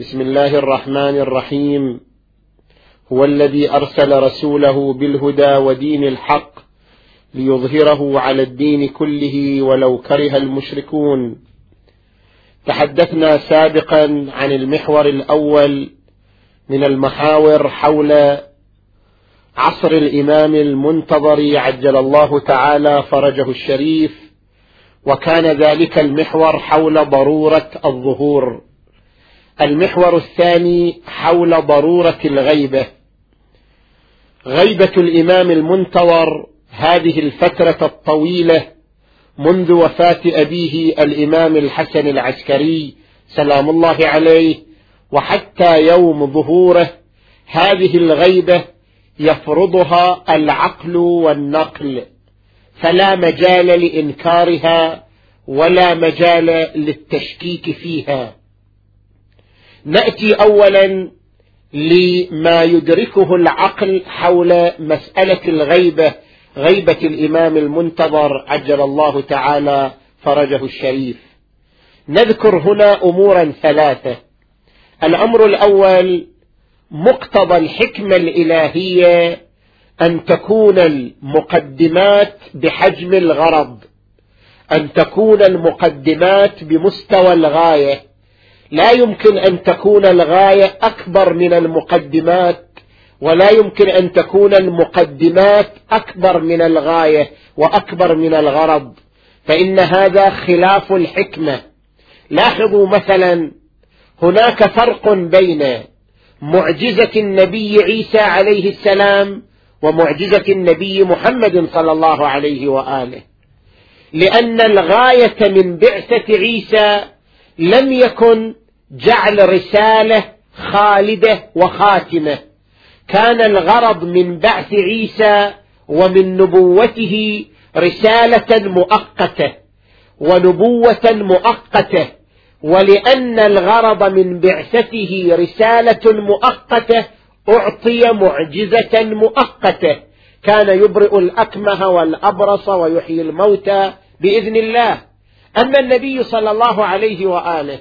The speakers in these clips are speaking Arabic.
بسم الله الرحمن الرحيم. هو الذي أرسل رسوله بالهدى ودين الحق ليظهره على الدين كله ولو كره المشركون. تحدثنا سابقا عن المحور الأول من المحاور حول عصر الإمام المنتظر عجل الله تعالى فرجه الشريف وكان ذلك المحور حول ضرورة الظهور. المحور الثاني حول ضرورة الغيبة. غيبة الإمام المنتظر هذه الفترة الطويلة منذ وفاة أبيه الإمام الحسن العسكري سلام الله عليه وحتى يوم ظهوره هذه الغيبة يفرضها العقل والنقل. فلا مجال لإنكارها ولا مجال للتشكيك فيها. نأتي اولا لما يدركه العقل حول مسألة الغيبة غيبة الإمام المنتظر عجل الله تعالى فرجه الشريف. نذكر هنا امورا ثلاثة. الأمر الأول مقتضى الحكمة الإلهية أن تكون المقدمات بحجم الغرض أن تكون المقدمات بمستوى الغاية. لا يمكن أن تكون الغاية أكبر من المقدمات ولا يمكن أن تكون المقدمات أكبر من الغاية وأكبر من الغرض. فإن هذا خلاف الحكمة. لاحظوا مثلا هناك فرق بين معجزة النبي عيسى عليه السلام ومعجزة النبي محمد صلى الله عليه وآله. لأن الغاية من بعثة عيسى لم يكن جعل رسالة خالدة وخاتمة. كان الغرض من بعث عيسى ومن نبوته رسالة مؤقتة ونبوة مؤقتة ولأن الغرض من بعثته رسالة مؤقتة أعطي معجزة مؤقتة. كان يبرئ الأكمه والأبرص ويحيي الموتى بإذن الله. أما النبي صلى الله عليه وآله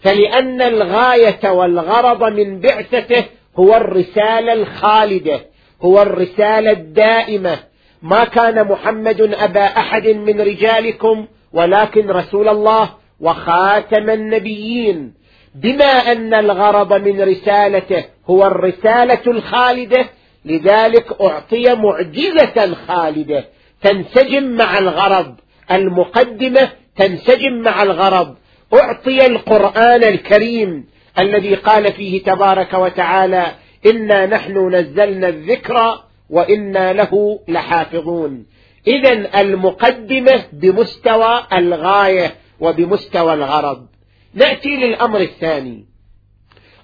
فلأن الغاية والغرض من بعثته هو الرسالة الخالدة هو الرسالة الدائمة. ما كان محمد أبا أحد من رجالكم ولكن رسول الله وخاتم النبيين. بما أن الغرض من رسالته هو الرسالة الخالدة لذلك أعطي معجزة خالده تنسجم مع الغرض المقدمة تنسجم مع الغرض. أعطي القرآن الكريم الذي قال فيه تبارك وتعالى انا نحن نزلنا الذكر وأنا له لحافظون. اذا المقدمة بمستوى الغاية وبمستوى الغرض. نأتي للأمر الثاني.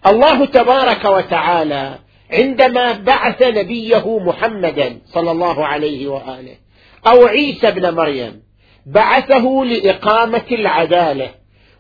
الله تبارك وتعالى عندما بعث نبيه محمدا صلى الله عليه وآله أو عيسى ابن مريم بعثه لإقامة العدالة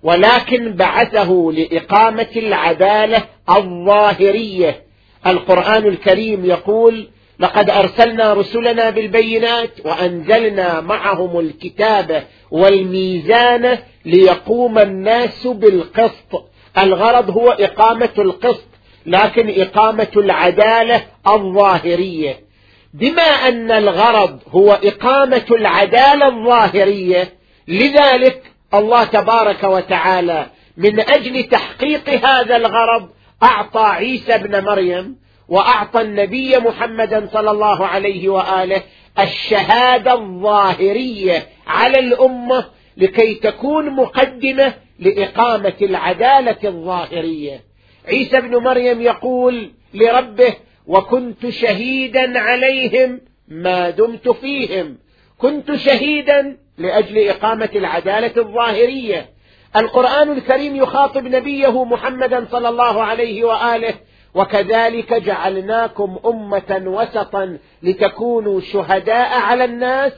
ولكن بعثه لإقامة العدالة الظاهرية. القرآن الكريم يقول لقد أرسلنا رسلنا بالبينات وأنزلنا معهم الكتاب والميزان ليقوم الناس بالقسط. الغرض هو إقامة القسط لكن إقامة العدالة الظاهرية. بما أن الغرض هو إقامة العدالة الظاهرية لذلك الله تبارك وتعالى من أجل تحقيق هذا الغرض أعطى عيسى ابن مريم وأعطى النبي محمدا صلى الله عليه وآله الشهادة الظاهرية على الأمة لكي تكون مقدمة لإقامة العدالة الظاهرية. عيسى ابن مريم يقول لربه وكنت شهيدا عليهم ما دمت فيهم. كنت شهيدا لأجل إقامة العدالة الظاهرية. القرآن الكريم يخاطب نبيه محمدا صلى الله عليه وآله وكذلك جعلناكم أمة وسطا لتكونوا شهداء على الناس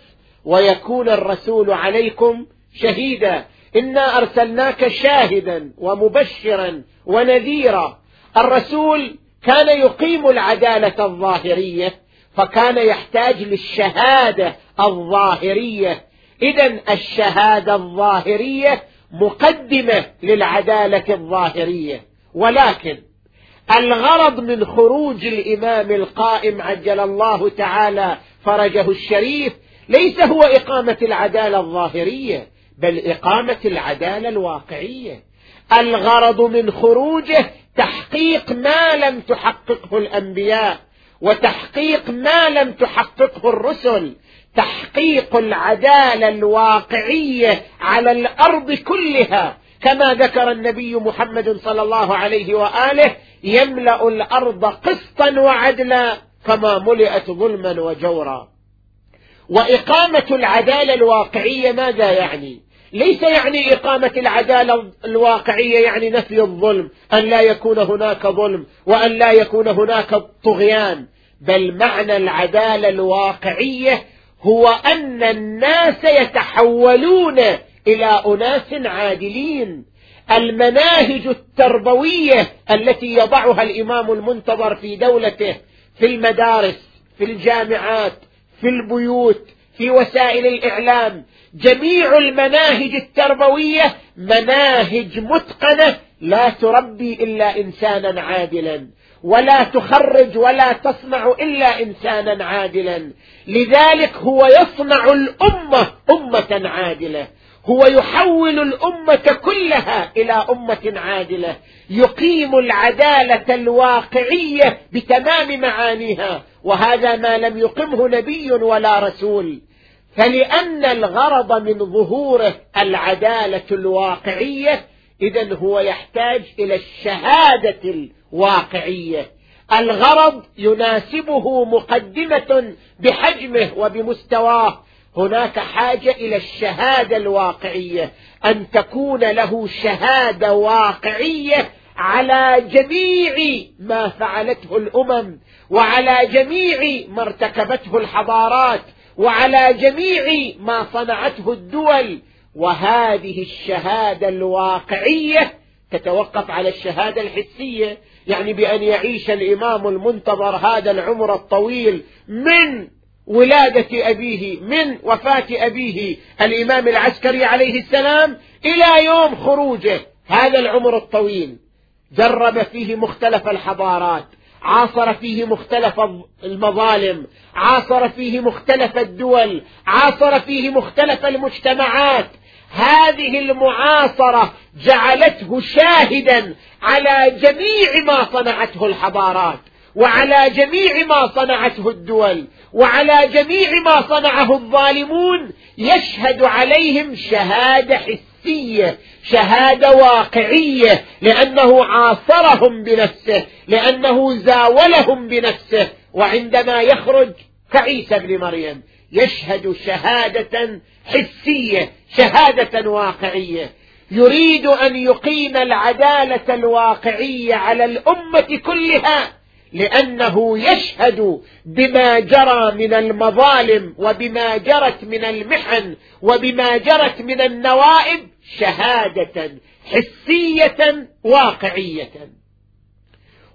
ويكون الرسول عليكم شهيدا. إنا أرسلناك شاهدا ومبشرا ونذيرا. الرسول كان يقيم العدالة الظاهرية فكان يحتاج للشهادة الظاهرية. إذا الشهادة الظاهرية مقدمة للعدالة الظاهرية. ولكن الغرض من خروج الإمام القائم عجل الله تعالى فرجه الشريف ليس هو إقامة العدالة الظاهرية بل إقامة العدالة الواقعية. الغرض من خروجه تحقيق ما لم تحققه الأنبياء وتحقيق ما لم تحققه الرسل تحقيق العدالة الواقعية على الأرض كلها. كما ذكر النبي محمد صلى الله عليه وآله يملأ الأرض قسطا وعدلا كما ملئت ظلما وجورا. وإقامة العدالة الواقعية ماذا يعني؟ ليس يعني إقامة العدالة الواقعية يعني نفي الظلم أن لا يكون هناك ظلم وأن لا يكون هناك طغيان بل معنى العدالة الواقعية هو أن الناس يتحولون إلى أناس عادلين. المناهج التربوية التي يضعها الإمام المنتظر في دولته في المدارس في الجامعات في البيوت في وسائل الإعلام. جميع المناهج التربوية مناهج متقنة. لا تربي إلا إنسانا عادلا ولا تخرج ولا تصنع إلا إنسانا عادلا. لذلك هو يصنع الأمة أمة عادلة. هو يحول الأمة كلها إلى أمة عادلة يقيم العدالة الواقعية بتمام معانيها وهذا ما لم يقمه نبي ولا رسول. فلأن الغرض من ظهوره العدالة الواقعية إذا هو يحتاج إلى الشهادة الواقعية. الغرض يناسبه مقدمة بحجمه وبمستواه. هناك حاجة إلى الشهادة الواقعية أن تكون له شهادة واقعية على جميع ما فعلته الأمم وعلى جميع ما ارتكبته الحضارات وعلى جميع ما صنعته الدول. وهذه الشهادة الواقعية تتوقف على الشهادة الحسية يعني بأن يعيش الإمام المنتظر هذا العمر الطويل من ولادة أبيه من وفاة أبيه الإمام العسكري عليه السلام إلى يوم خروجه. هذا العمر الطويل. جرب فيه مختلف الحضارات عاصر فيه مختلف المظالم عاصر فيه مختلف الدول عاصر فيه مختلف المجتمعات. هذه المعاصرة جعلته شاهدا على جميع ما صنعته الحضارات. وعلى جميع ما صنعته الدول وعلى جميع ما صنعه الظالمون يشهد عليهم شهادة حسية شهادة واقعية لأنه عاصرهم بنفسه لأنه زاولهم بنفسه وعندما يخرج كعيسى بن مريم يشهد شهادة حسية شهادة واقعية. يريد أن يقيم العدالة الواقعية على الأمة كلها. لأنه يشهد بما جرى من المظالم وبما جرت من المحن وبما جرت من النوائب شهادة حسية واقعية.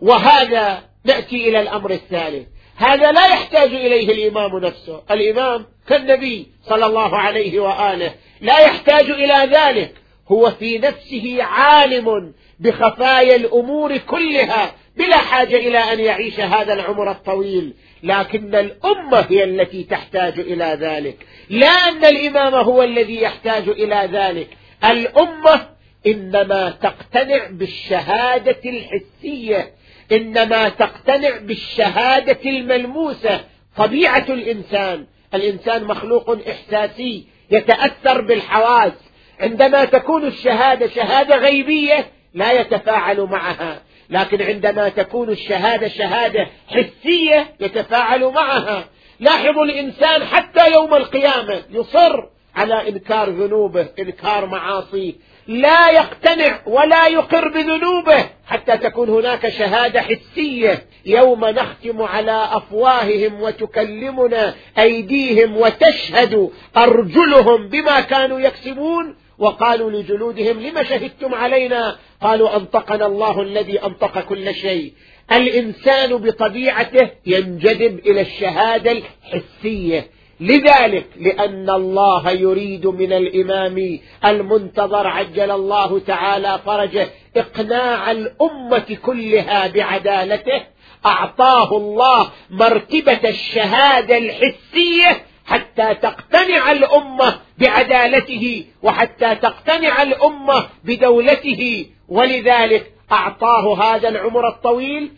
وهذا نأتي إلى الأمر الثالث. هذا لا يحتاج إليه الإمام نفسه. الإمام كالنبي صلى الله عليه وآله. لا يحتاج إلى ذلك. هو في نفسه عالم بخفايا الأمور كلها بلا حاجة إلى أن يعيش هذا العمر الطويل. لكن الأمة هي التي تحتاج إلى ذلك. لا أن الإمام هو الذي يحتاج إلى ذلك. الأمة إنما تقتنع بالشهادة الحسية إنما تقتنع بالشهادة الملموسة. طبيعة الإنسان الإنسان مخلوق إحساسي يتأثر بالحواس. عندما تكون الشهادة شهادة غيبية لا يتفاعل معها. لكن عندما تكون الشهادة شهادة حسية يتفاعل معها. لاحظوا الإنسان حتى يوم القيامة يصر على إنكار ذنوبه إنكار معاصيه. لا يقتنع ولا يقر بذنوبه حتى تكون هناك شهادة حسية. يوم نختم على أفواههم وتكلمنا أيديهم وتشهد أرجلهم بما كانوا يكسبون وقالوا لجلودهم لم شهدتم علينا؟ قالوا أنطقنا الله الذي أنطق كل شيء. الإنسان بطبيعته ينجذب إلى الشهادة الحسية. لذلك لأن الله يريد من الإمام المنتظر عجل الله تعالى فرجه إقناع الأمة كلها بعدالته. أعطاه الله مرتبة الشهادة الحسية حتى تقتنع الأمة بعدالته وحتى تقتنع الأمة بدولته. ولذلك أعطاه هذا العمر الطويل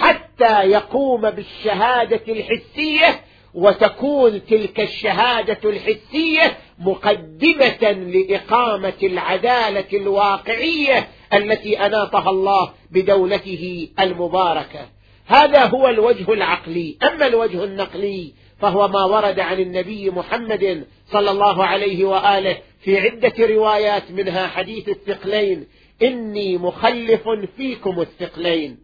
حتى يقوم بالشهادة الحسية وتكون تلك الشهادة الحسية مقدمة لإقامة العدالة الواقعية التي أناطها الله بدولته المباركة. هذا هو الوجه العقلي. أما الوجه النقلي فهو ما ورد عن النبي محمد صلى الله عليه وآله في عدة روايات منها حديث الثقلين إني مخلف فيكم الثقلين.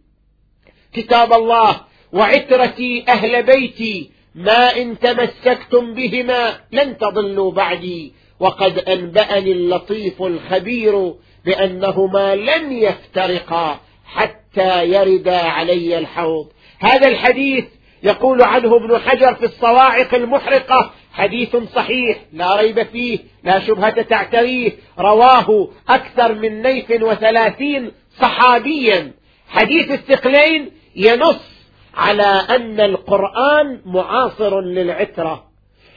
كتاب الله وعترتي أهل بيتي ما إن تمسكتم بهما لن تضلوا بعدي. وقد أنبأني اللطيف الخبير بأنهما لن يفترقا حتى يردا علي الحوض. هذا الحديث يقول عنه ابن حجر في الصواعق المحرقة حديث صحيح لا ريب فيه لا شبهة تعتريه رواه أكثر من نيف وثلاثين صحابيا. حديث الثقلين ينص على أن القرآن معاصر للعترة.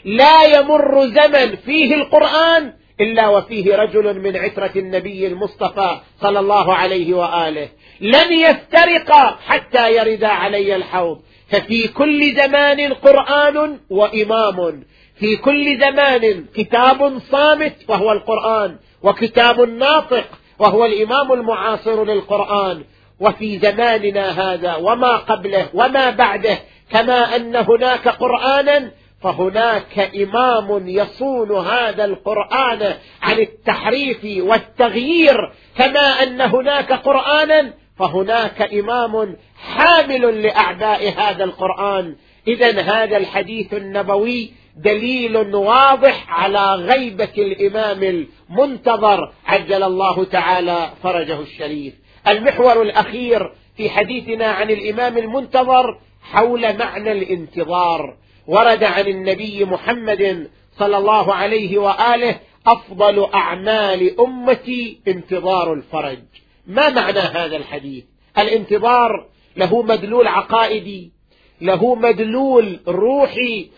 لا يمر زمن فيه القرآن إلا وفيه رجل من عترة النبي المصطفى صلى الله عليه وآله. لن يفترق حتى يرد علي الحوض. ففي كل زمان قرآن وإمام. في كل زمان كتاب صامت وهو القرآن وكتاب ناطق وهو الإمام المعاصر للقرآن. وفي زماننا هذا وما قبله وما بعده كما أن هناك قرآنا فهناك إمام يصون هذا القرآن عن التحريف والتغيير كما أن هناك قرآنا فهناك إمام حامل لأعداء هذا القرآن. إذا هذا الحديث النبوي دليل واضح على غيبة الإمام المنتظر عجل الله تعالى فرجه الشريف. المحور الأخير في حديثنا عن الإمام المنتظر حول معنى الانتظار. ورد عن النبي محمد صلى الله عليه وآله أفضل أعمال أمتي انتظار الفرج. ما معنى هذا الحديث؟ الانتظار له مدلول عقائدي له مدلول روحي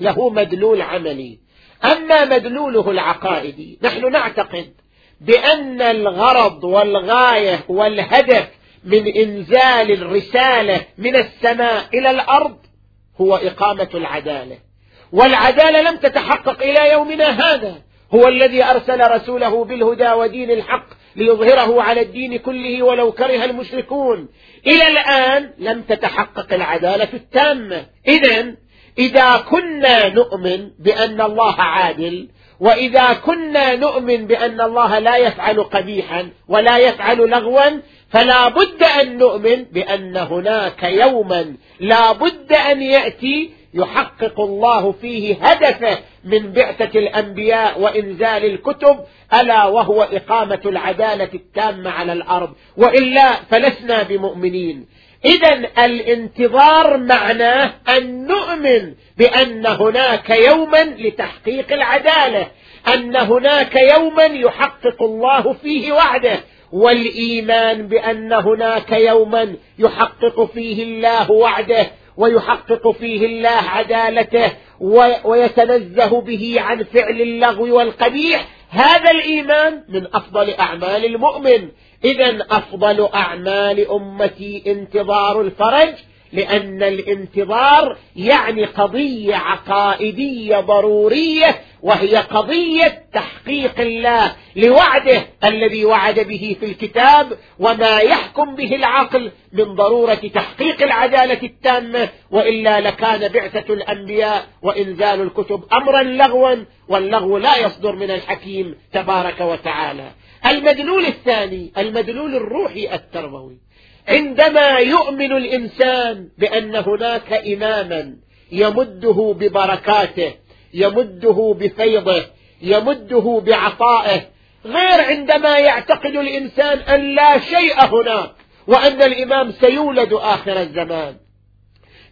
له مدلول عملي. أما مدلوله العقائدي نحن نعتقد بأن الغرض والغاية والهدف من إنزال الرسالة من السماء إلى الأرض هو إقامة العدالة. والعدالة لم تتحقق إلى يومنا هذا. هو الذي أرسل رسوله بالهدى ودين الحق ليظهره على الدين كله ولو كره المشركون. إلى الآن لم تتحقق العدالة التامة. إذا إذا كنا نؤمن بأن الله عادل وإذا كنا نؤمن بأن الله لا يفعل قبيحا ولا يفعل لغوا فلا بد أن نؤمن بأن هناك يوما لا بد أن يأتي يحقق الله فيه هدفه من بعثة الأنبياء وإنزال الكتب ألا وهو إقامة العدالة التامة على الأرض. وإلا فلسنا بمؤمنين. إذا الانتظار معناه أن نؤمن بأن هناك يوما لتحقيق العدالة أن هناك يوما يحقق الله فيه وعده. والإيمان بأن هناك يوما يحقق فيه الله وعده ويحقق فيه الله عدالته ويتنزه به عن فعل اللغو والقبيح. هذا الإيمان من أفضل أعمال المؤمن. إذا أفضل أعمال أمتي انتظار الفرج لأن الانتظار يعني قضية عقائدية ضرورية وهي قضية تحقيق الله لوعده الذي وعد به في الكتاب وما يحكم به العقل من ضرورة تحقيق العدالة التامة وإلا لكان بعثة الأنبياء وإنزال الكتب أمرا لغوا واللغو لا يصدر من الحكيم تبارك وتعالى. المدلول الثاني المدلول الروحي التربوي. عندما يؤمن الإنسان بأن هناك إماما يمده ببركاته يمده بفيضه يمده بعطائه. غير عندما يعتقد الإنسان أن لا شيء هناك وأن الإمام سيولد آخر الزمان.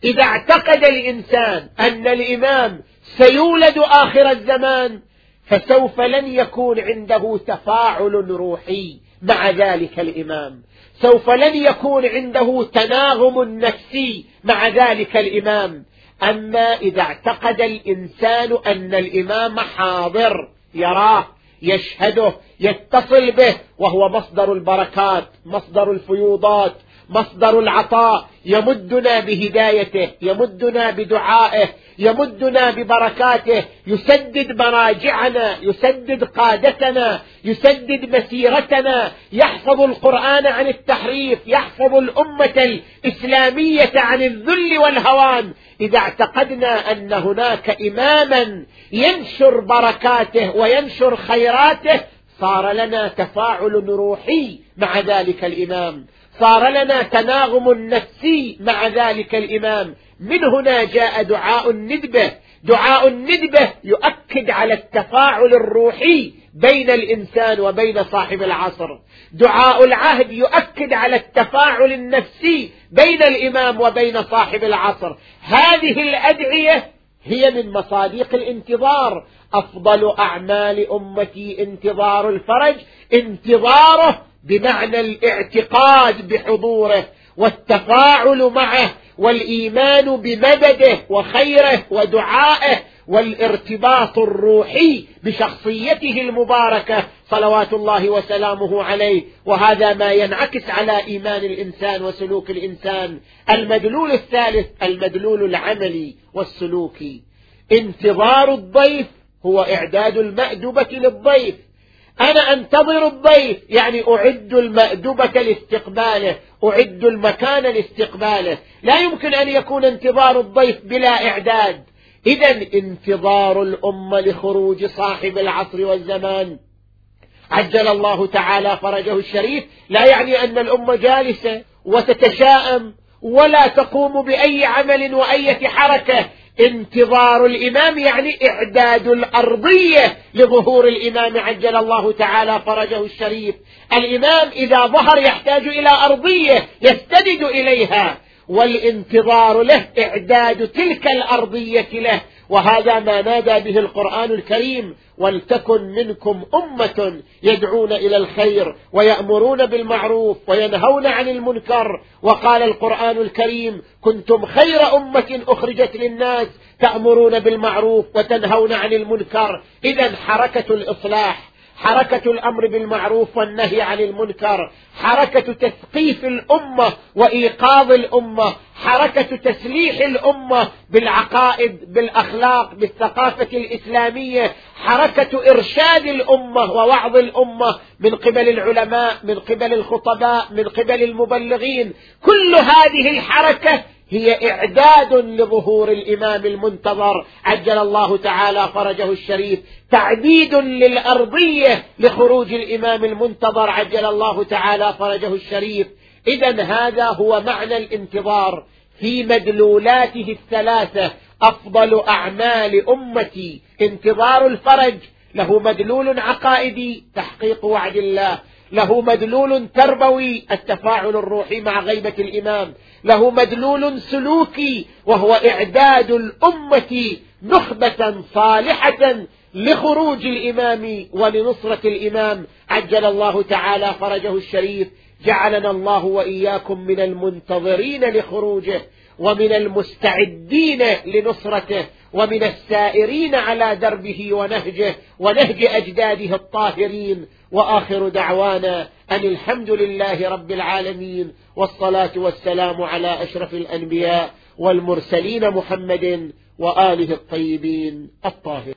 إذا اعتقد الإنسان أن الإمام سيولد آخر الزمان فسوف لن يكون عنده تفاعل روحي مع ذلك الإمام. سوف لن يكون عنده تناغم نفسي مع ذلك الإمام. أما إذا اعتقد الإنسان أن الإمام حاضر يراه يشهده يتصل به وهو مصدر البركات مصدر الفيوضات مصدر العطاء يمدنا بهدايته يمدنا بدعائه يمدنا ببركاته يسدد مراجعنا يسدد قادتنا يسدد مسيرتنا يحفظ القرآن عن التحريف يحفظ الأمة الإسلامية عن الذل والهوان. إذا اعتقدنا أن هناك إماما ينشر بركاته وينشر خيراته صار لنا تفاعل روحي مع ذلك الإمام. صار لنا تناغم نفسي مع ذلك الإمام. من هنا جاء دعاء الندبة. دعاء الندبة يؤكد على التفاعل الروحي بين الإنسان وبين صاحب العصر. دعاء العهد يؤكد على التفاعل النفسي بين الإمام وبين صاحب العصر. هذه الأدعية هي من مصاديق الانتظار. أفضل أعمال أمتي انتظار الفرج انتظاره بمعنى الاعتقاد بحضوره والتفاعل معه والإيمان بمدده وخيره ودعائه والارتباط الروحي بشخصيته المباركة صلوات الله وسلامه عليه. وهذا ما ينعكس على إيمان الإنسان وسلوك الإنسان. المدلول الثالث المدلول العملي والسلوكي انتظار الضيف هو إعداد المادبه للضيف. أنا أنتظر الضيف يعني أعد المأدبة لاستقباله أعد المكان لاستقباله. لا يمكن أن يكون انتظار الضيف بلا إعداد. إذا انتظار الأمة لخروج صاحب العصر والزمان. عجل الله تعالى فرجه الشريف. لا يعني أن الأمة جالسة وتتشاءم ولا تقوم بأي عمل وأية حركة. انتظار الإمام يعني إعداد الأرضية لظهور الإمام عجل الله تعالى فرجه الشريف. الإمام إذا ظهر يحتاج إلى أرضية يستند إليها. والانتظار له إعداد تلك الأرضية له. وهذا ما نادى به القرآن الكريم ولتكن منكم أمة يدعون إلى الخير ويأمرون بالمعروف وينهون عن المنكر وقال القرآن الكريم كنتم خير أمة أخرجت للناس تأمرون بالمعروف وتنهون عن المنكر إذا حركة الإصلاح حركة الأمر بالمعروف والنهي عن المنكر حركة تثقيف الأمة وإيقاظ الأمة حركة تسليح الأمة بالعقائد بالأخلاق بالثقافة الإسلامية حركة إرشاد الأمة ووعظ الأمة من قبل العلماء من قبل الخطباء من قبل المبلغين. كل هذه الحركة هي إعداد لظهور الإمام المنتظر عجل الله تعالى فرجه الشريف. تعديد للأرضية لخروج الإمام المنتظر عجل الله تعالى فرجه الشريف. إذا هذا هو معنى الانتظار في مدلولاته الثلاثة. أفضل أعمال أمتي. انتظار الفرج له مدلول عقائدي. تحقيق وعد الله. له مدلول تربوي التفاعل الروحي مع غيبة الإمام. له مدلول سلوكي وهو إعداد الأمة نخبة صالحة لخروج الإمام ولنصرة الإمام. عجل الله تعالى فرجه الشريف. جعلنا الله وإياكم من المنتظرين لخروجه ومن المستعدين لنصرته ومن السائرين على دربه ونهجه ونهج أجداده الطاهرين. وآخر دعوانا أن الحمد لله رب العالمين والصلاة والسلام على أشرف الأنبياء والمرسلين محمد وآله الطيبين الطاهرين.